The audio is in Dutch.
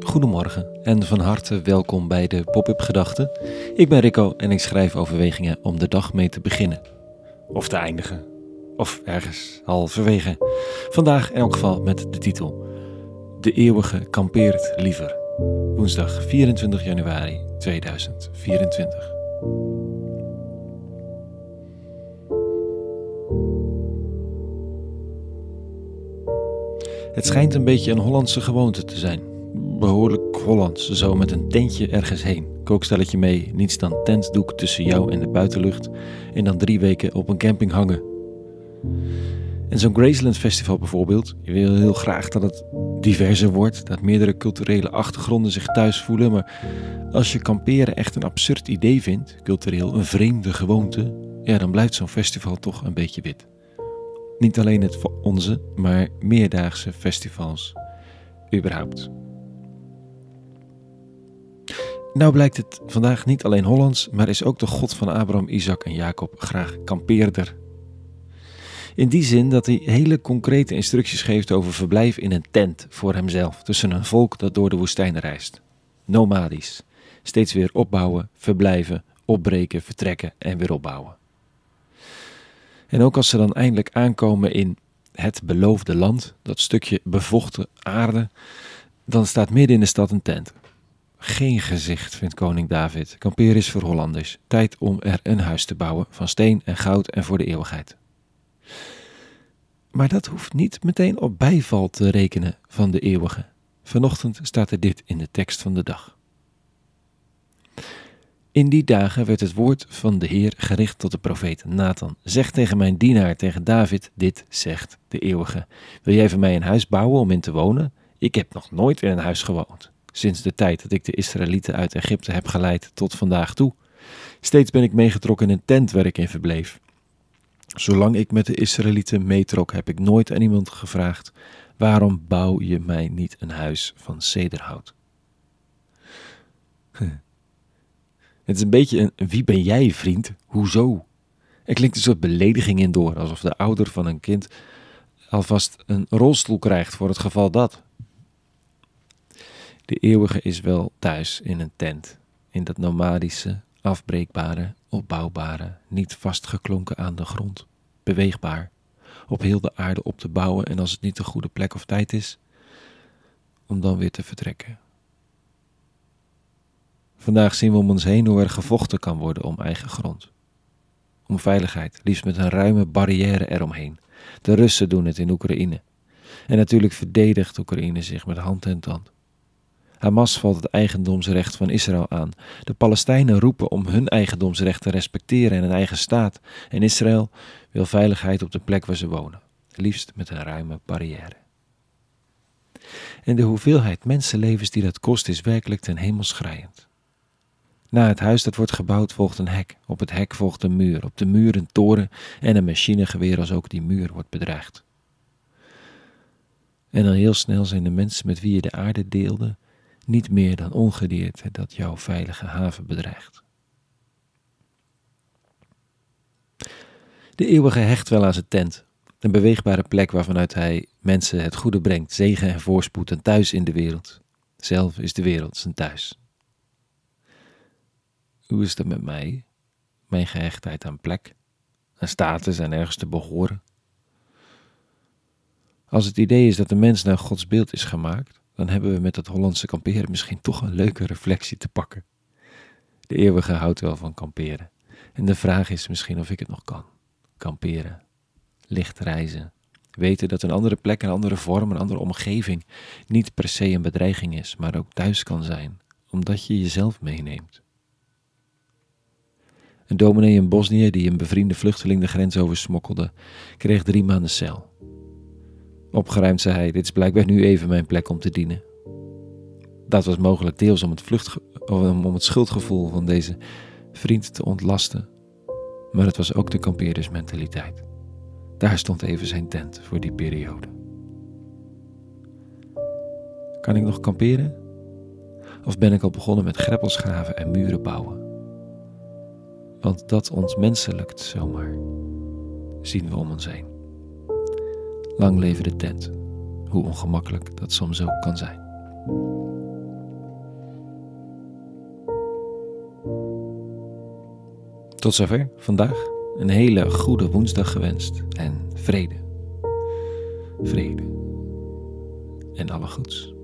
Goedemorgen en van harte welkom bij de Pop-up Gedachten. Ik ben Rico en ik schrijf overwegingen om de dag mee te beginnen. Of te eindigen. Of ergens halverwege. Vandaag in elk geval met de titel De eeuwige kampeert liever. Woensdag 24 januari 2024. Het schijnt een beetje een Hollandse gewoonte te zijn. Behoorlijk Hollands, zo met een tentje ergens heen. Kookstelletje mee, niets dan tentdoek tussen jou en de buitenlucht. En dan drie weken op een camping hangen. En zo'n Graceland Festival bijvoorbeeld. Je wil heel graag dat het diverser wordt, dat meerdere culturele achtergronden zich thuis voelen. Maar als je kamperen echt een absurd idee vindt, cultureel een vreemde gewoonte, ja, dan blijft zo'n festival toch een beetje wit. Niet alleen het voor onze, maar meerdaagse festivals überhaupt. Nou blijkt het vandaag niet alleen Hollands, maar is ook de God van Abraham, Isaac en Jacob graag kampeerder. In die zin dat hij hele concrete instructies geeft over verblijf in een tent voor hemzelf, tussen een volk dat door de woestijn reist. Nomadisch. Steeds weer opbouwen, verblijven, opbreken, vertrekken en weer opbouwen. En ook als ze dan eindelijk aankomen in het beloofde land, dat stukje bevochten aarde, dan staat midden in de stad een tent. Geen gezicht, vindt koning David. Kamperen is voor Hollanders. Tijd om er een huis te bouwen van steen en goud en voor de eeuwigheid. Maar dat hoeft niet meteen op bijval te rekenen van de eeuwige. Vanochtend staat er dit in de tekst van de dag. In die dagen werd het woord van de Heer gericht tot de profeet Nathan. Zeg tegen mijn dienaar, tegen David, dit zegt de eeuwige. Wil jij voor mij een huis bouwen om in te wonen? Ik heb nog nooit in een huis gewoond, sinds de tijd dat ik de Israëlieten uit Egypte heb geleid tot vandaag toe. Steeds ben ik meegetrokken in een tent waar ik in verbleef. Zolang ik met de Israëlieten meetrok, heb ik nooit aan iemand gevraagd: waarom bouw je mij niet een huis van cederhout? Het is een beetje een wie ben jij, vriend? Hoezo? Er klinkt een soort belediging in door, alsof de ouder van een kind alvast een rolstoel krijgt voor het geval dat. De eeuwige is wel thuis in een tent, in dat nomadische, afbreekbare, opbouwbare, niet vastgeklonken aan de grond, beweegbaar, op heel de aarde op te bouwen en als het niet de goede plek of tijd is, om dan weer te vertrekken. Vandaag zien we om ons heen hoe er gevochten kan worden om eigen grond. Om veiligheid, liefst met een ruime barrière eromheen. De Russen doen het in Oekraïne. En natuurlijk verdedigt Oekraïne zich met hand en tand. Hamas valt het eigendomsrecht van Israël aan. De Palestijnen roepen om hun eigendomsrecht te respecteren en een eigen staat. En Israël wil veiligheid op de plek waar ze wonen, liefst met een ruime barrière. En de hoeveelheid mensenlevens die dat kost is werkelijk ten hemel schrijend. Na het huis dat wordt gebouwd volgt een hek. Op het hek volgt een muur. Op de muur een toren en een machinegeweer als ook die muur wordt bedreigd. En dan heel snel zijn de mensen met wie je de aarde deelde niet meer dan ongedierte dat jouw veilige haven bedreigt. De eeuwige hecht wel aan zijn tent, een beweegbare plek waarvanuit hij mensen het goede brengt, zegen en voorspoed en thuis in de wereld. Zelf is de wereld zijn thuis. Hoe is het met mij? Mijn gehechtheid aan plek, aan status en ergens te behoren? Als het idee is dat de mens naar Gods beeld is gemaakt, dan hebben we met dat Hollandse kamperen misschien toch een leuke reflectie te pakken. De eeuwige houdt wel van kamperen. En de vraag is misschien of ik het nog kan. Kamperen, licht reizen, weten dat een andere plek, een andere vorm, een andere omgeving niet per se een bedreiging is, maar ook thuis kan zijn, omdat je jezelf meeneemt. Een dominee in Bosnië die een bevriende vluchteling de grens oversmokkelde, kreeg drie maanden cel. Opgeruimd zei hij: Dit is blijkbaar nu even mijn plek om te dienen. Dat was mogelijk deels om het, vlucht, om het schuldgevoel van deze vriend te ontlasten, maar het was ook de kampeerdersmentaliteit. Daar stond even zijn tent voor die periode. Kan ik nog kamperen? Of ben ik al begonnen met greppels graven en muren bouwen? Want dat ontmenselijkt zomaar, zien we om ons heen. Lang leven de tent, hoe ongemakkelijk dat soms ook kan zijn. Tot zover vandaag. Een hele goede woensdag gewenst en vrede. Vrede. En alle goeds.